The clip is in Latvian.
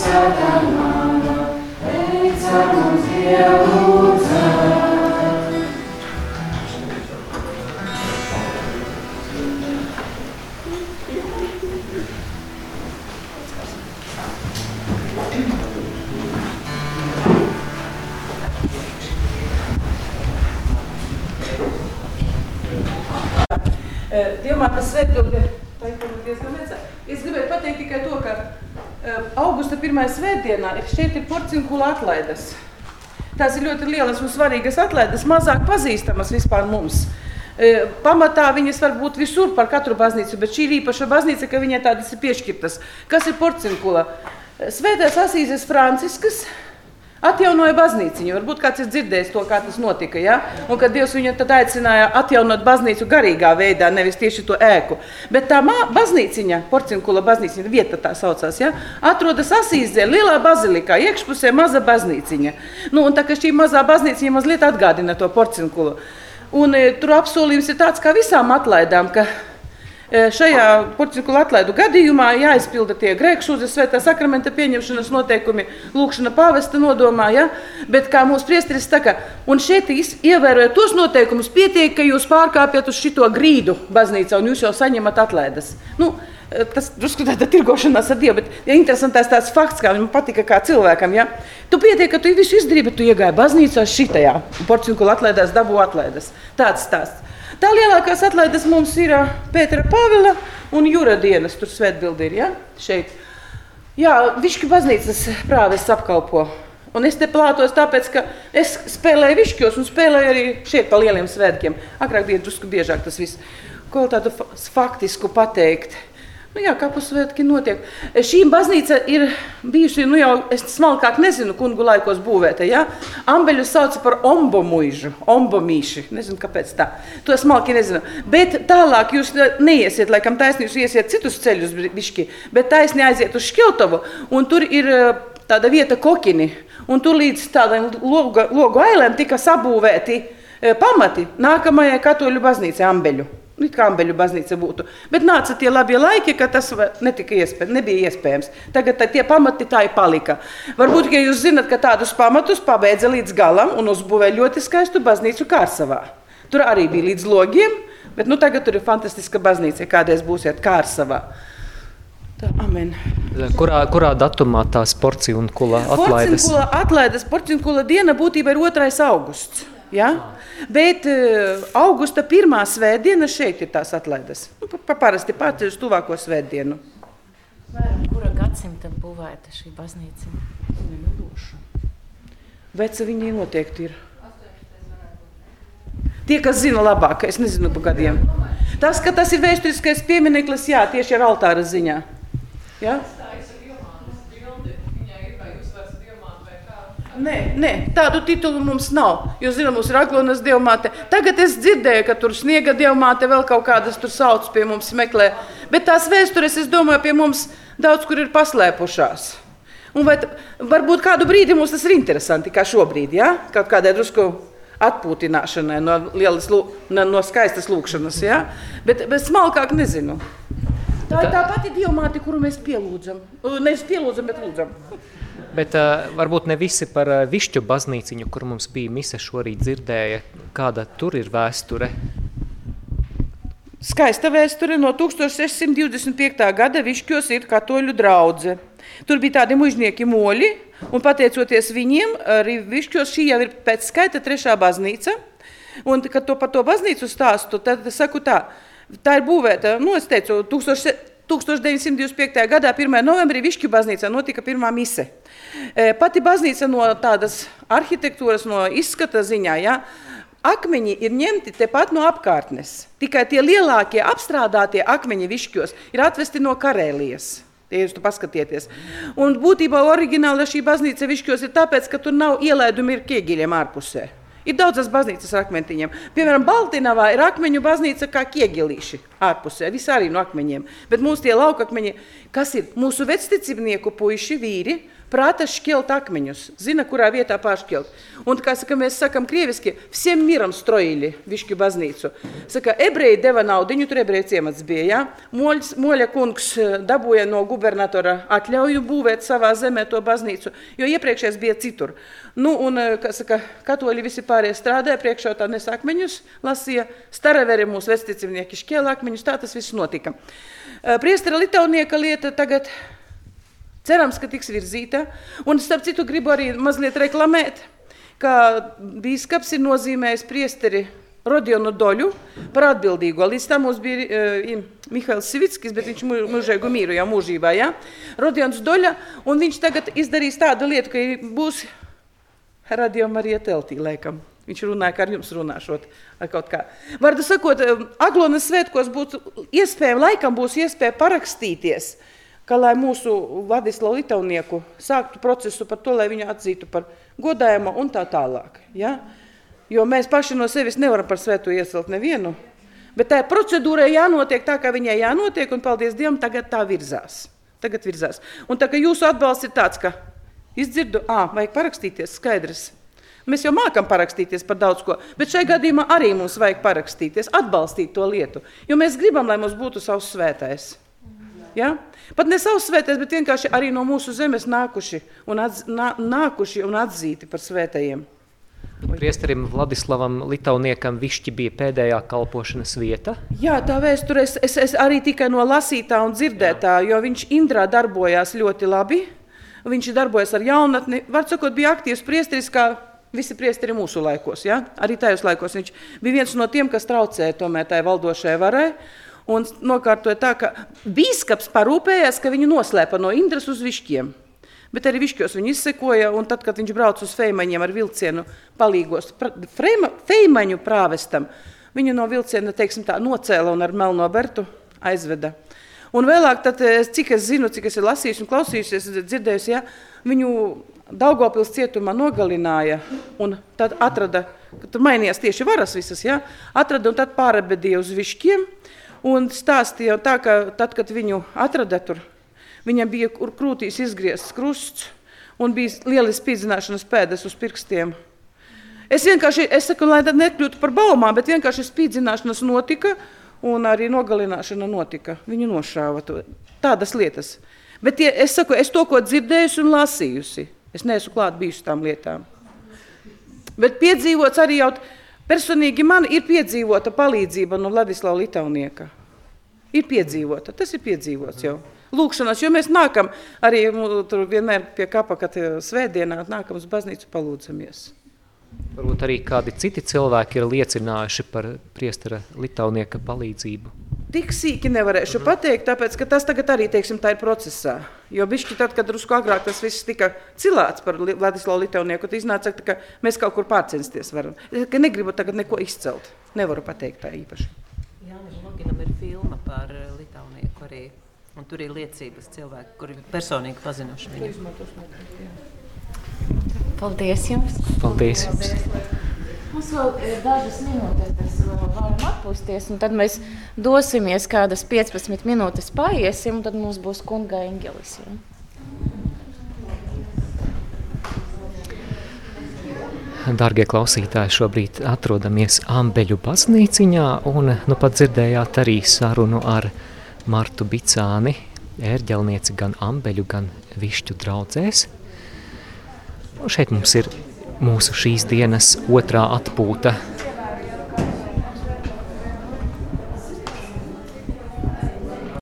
Santa. Dievmātes svētbilde, tā ir diezgan vecā. Es gribēju pateikt tikai to, ka uh, augusta pirmajā svētdienā šeit ir porcinkula atlaides. Tās ir ļoti lielas un svarīgas atlaides, mazāk pazīstamas vispār mums. Uh, pamatā viņas var būt visur par katru baznīcu, bet šī ir īpaša baznīca, ka viņai tādas ir piešķirtas. Kas ir porcinkula? Svētais Asīzes Franciskas, Atjaunoja baznīciņu. Varbūt kāds ir dzirdējis to, kā tas notika. Ja? Un kad Dievs viņu tad aicināja atjaunot baznīcu garīgā veidā, nevis tieši to ēku. Bet tā baznīciņa, porcinkula baznīciņa, vieta tā saucās, ja? atrodas Asīzē, lielā bazilikā, iekšpusē maza baznīciņa. Nu, un tā kā šī mazā baznīciņa mazliet atgādina to porcinkulu. Un e, tur apsolījums ir tāds kā visām atlaidām, ka Šajā porcelāna atlaidu gadījumā jāizpilda tie grēkšūzes, svētā sakramenta pieņemšanas noteikumi, lūkšana pāvesta nodomā. Ja? Bet kā mūsu priesteris saka, un šeit ievērojot tos noteikumus, pietiek, ka jūs pārkāpjat uz šito grīdu baznīcā un jūs jau saņemat atlaides. Nu, Tas drusku tāda tirgošanās ar Dievu, bet ja interesantais tāds fakts, kā man patika kā cilvēkam. Ja? Tu pietiek, ka tu visu izdarīji, bet tu iegāji baznīcā šitajā. Porcelāna atlaidās, dabū atlaides. Tāds stāsts. Tā lielākās atlaides mums ir Pētera Pāvila un Jūra dienas, tur svētbildi ir, ja? šeit. Jā, Višķu baznīcas prāves apkalpo. Un es te plātos tāpēc, ka es spēlēju višķos un spēlēju arī šeit pa lieliem svētkiem. Agrāk bija drusku biežāk tas viss. Ko tādu faktisku pateikt? Nu, jā, kā pusvētki notiek. Šī baznīca ir bijusi, nu jau es smalkāk nezinu, kungu laikos būvēta. Ja? Ambeļu sauca par ombomuižu, ombomīši. Nezinu, kāpēc tā. To smalki nezinu. Bet tālāk jūs neiesiet, laikam taisni jūs iesiet citus ceļus bišķi, bet taisni aiziet uz Škiltovu, un tur ir eh, tāda vieta kokini, un tur līdz tādam logu, logu ailēm tika sabūvēti eh, pamati nākamajai katoļu baznīcai Ambeļu. Nu, it kā ambeļu baznīca būtu. Bet nāca tie labie laiki, ka tas iespēj, nebija iespējams. Tagad tie pamati tā ir palika. Varbūt, ja jūs zinat, ka tādus pamatus pabeidza līdz galam un uzbūvēja ļoti skaistu baznīcu Kārsavā. Tur arī bija līdz logiem, bet nu, tagad tur ir fantastiska baznīca, kādreiz būsiet Kārsavā. Tā, amen. Kurā, kurā datumā tās porcija un kula atlaides? Porcija atlaides, porcija un kula diena būtībā ir 2. augusts. Ja? Bet uh, augusta pirmā svētdiena šeit ir tās atlaides. Nu, pa, parasti pārceļ uz tuvāko svētdienu. Kura gadsimta būvēta šī baznīca? Veca viņi noteikti ir. Tie, kas zina labāk, es nezinu par gadiem. Tas, ka tas ir vēsturiskais piemineklis, jā, tieši ar altāra ziņā. Ja? Nē, nē, tādu titulu mums nav. Jūs zināt, mums ir Aglonas dievmāte. Tagad es dzirdēju, ka tur sniega dievmāte vēl kaut kādas tur sauc pie mums meklē. Bet tās vēstures, es domāju, pie mums daudz kur ir paslēpušās. Un vai, varbūt kādu brīdi mums tas ir interesanti, kā šobrīd, ja? kaut kādai drusku atpūtināšanai no, lielas, no skaistas lūkšanas. Ja? Bet, bet smalkāk nezinu. Tā ir tā pati dievmāte, kuru mēs pielūdzam. Nevis pielūdzam, bet lūdzam. Bet uh, varbūt ne visi par uh, Višķu baznīciņu, kur mums bija mise šorīt dzirdēja, kāda tur ir vēsture. Skaista vēsture no 1625. gada Višķos ir katoļu draudze. Tur bija tādi mužnieki moļi, un pateicoties viņiem, arī Višķos šī jau ir pēc skaita trešā baznīca. Un, kad to par to baznīcu stāstu, tad saku tā, tā ir būvēta, nu, es teicu, 1925. gadā, 1. novembrī Višķu baznīcā notika pirmā mise. E, pati baznīca no tādas arhitektūras, no izskata ziņā, ja, akmeņi ir ņemti tepat no apkārtnes. Tikai tie lielākie apstrādātie akmeņi višķos ir atvesti no Karēlijas. Ja jūs tur paskatieties. Un būtībā oriģināli šī baznīca višķos ir tāpēc, ka tur nav ielaidumi ar kiegiļiem ārpusē. Ir daudzas baznīcas ar akmentiņiem. Piemēram, Baltinavā ir akmeņu baznīca kā kiegilīši ārpusē, visi arī no akmeņiem. Bet mūsu tie laukakmeņi, kas ir mūsu vecticībnieku puiši, vīri, prata šķilt akmeņus, zina, kurā vietā pāršķilt. Un, kā saka, mēs sakam krieviski, visiem miram strojili višķu baznīcu. Saka, ebreji deva naudu, viņu tur ebreju ciemats bija, ja? Moļs, Moļa kungs eh, dabūja no gubernatora atļauju būvēt savā zemē to baznīcu, jo iepriekšējais bija citur. Nu, un, eh, kā saka, katoļi visi pārējie strādāja priekšā tā nesakmeņus, lasīja, staraveri mūsu vecticimnieki šķēla akmeņus, tā tas viss notika. Eh, priestara Litaunieka lieta tagad Cerams, ka tiks virzīta. Un, starp citu, gribu arī mazliet reklamēt, ka bīskaps ir nozīmējis priesteri Rodionu Doļu par atbildīgo. Līdz tam mums bija uh, Mihails Sivickis, bet viņš mūžēgu mīru jau mūžībā. Ja? Rodions Doļa, un viņš tagad izdarīs tādu lietu, ka būs Radio Marija Teltī, laikam. Viņš runāja, ka ar jums runāšot kā. Vardu sakot, Aglonas svētkos būtu iespēja, laikam būs iespēja parakstīties uh, ka lai mūsu Vladislavu Litaunieku sāktu procesu par to, lai viņu atzītu par godājumu un tā tālāk. Ja? Jo mēs paši no sevis nevaram par svētu iesalt nevienu, bet tā procedūrai jānotiek tā, kā viņai jānotiek, un paldies Dievam, tagad tā virzās. Tagad virzās. Un tā kā jūsu atbalsts ir tāds, ka izdzirdu, ā, vajag parakstīties, skaidrs. Mēs jau mākam parakstīties par daudz ko, bet šajā gadījumā arī mums vajag parakstīties, atbalstīt to lietu, jo mēs gribam, lai mums būtu savs svētais. Ja? Pat ne savs svētais, bet vienkārši arī no mūsu zemes nākuši un, atz, nā, nākuši un atzīti par svētajiem. Priesterim Vladislavam Litauniekam višķi bija pēdējā kalpošanas vieta. Jā, tā vēsture es, es, es arī tikai no lasītā un dzirdētā, jo viņš Indrā darbojās ļoti labi. Viņš darbojas ar jaunatni. Var sakot, bija aktīvs priesteris, kā visi priesteri mūsu laikos. Ja? Arī tajos laikos viņš bija viens no tiem, kas traucēja tomēr tai valdošajai varai un nokārtoja tā, ka bīskaps parūpējās, ka viņu noslēpa no Indras uz višķiem. Bet arī višķos viņu izsekoja, un tad, kad viņš brauca uz Feimaņiem ar vilcienu palīgos freima, Feimaņu prāvestam, viņu no vilciena, teiksim tā, nocēla un ar melno bertu aizveda. Un vēlāk, tad, cik es zinu, cik es esmu lasījusi un klausījusies, dzirdējusi, ja, viņu Daugopils cietumā nogalināja un tad atrada, tur mainījās tieši varas visas, ja, atrada un tad pārabedīja uz višķiem, un stāstīja tā, ka tad, kad viņu atrada tur, viņam bija krūtīs izgriezts krusts un bija liela spīdzināšanas pēdas uz pirkstiem. Es vienkārši, es saku, lai tad nekļūtu par baumām, bet vienkārši spīdzināšanas notika un arī nogalināšana notika. Viņu nošāva to. Tādas lietas. Bet tie, es saku, es to, ko dzirdējusi un lasījusi, es neesmu klāt bijusi tām lietām. Bet piedzīvots arī jau Personīgi man ir piedzīvota palīdzība no Vladislava Litaunieka. Ir piedzīvota, tas ir piedzīvots jau. Lūkšanās, jo mēs nākam arī tur vienmēr pie kapa, kad svētdienā nākam uz baznīcu palūdzamies. Varbūt arī kādi citi cilvēki ir liecinājuši par priestara Litaunieka palīdzību. Tik sīki nevarēšu mm -hmm. pateikt, tāpēc, ka tas tagad arī, teiksim, tā ir procesā. Jo bišķi tad, kad drusku agrāk tas viss tika cilāts par Vladislavu Litaunieku, tad iznāca, ka mēs kaut kur pārcensties varam. Es ka negribu tagad neko izcelt. Nevaru pateikt tā īpaši. Jānis Loginam ir filma par eh, Litaunieku arī. Un tur ir liecības cilvēki, kuri personīgi pazinuši viņu. Paldies jums! Paldies jums! Paldies. Mums vēl ir dažas minūtes, kas varam atpūsties, un tad mēs dosimies kādas 15 minūtes paiesim, un tad mums būs kunga eņģelis. Ja? Darbie klausītāji, šobrīd atrodamies Ambeļu baznīciņā, un nu pat dzirdējāt arī sarunu ar Martu Bicāni, ērģelnieci gan Ambeļu, gan Višķu draudzēs. Un šeit mums ir mūsu šīs dienas otrā atpūta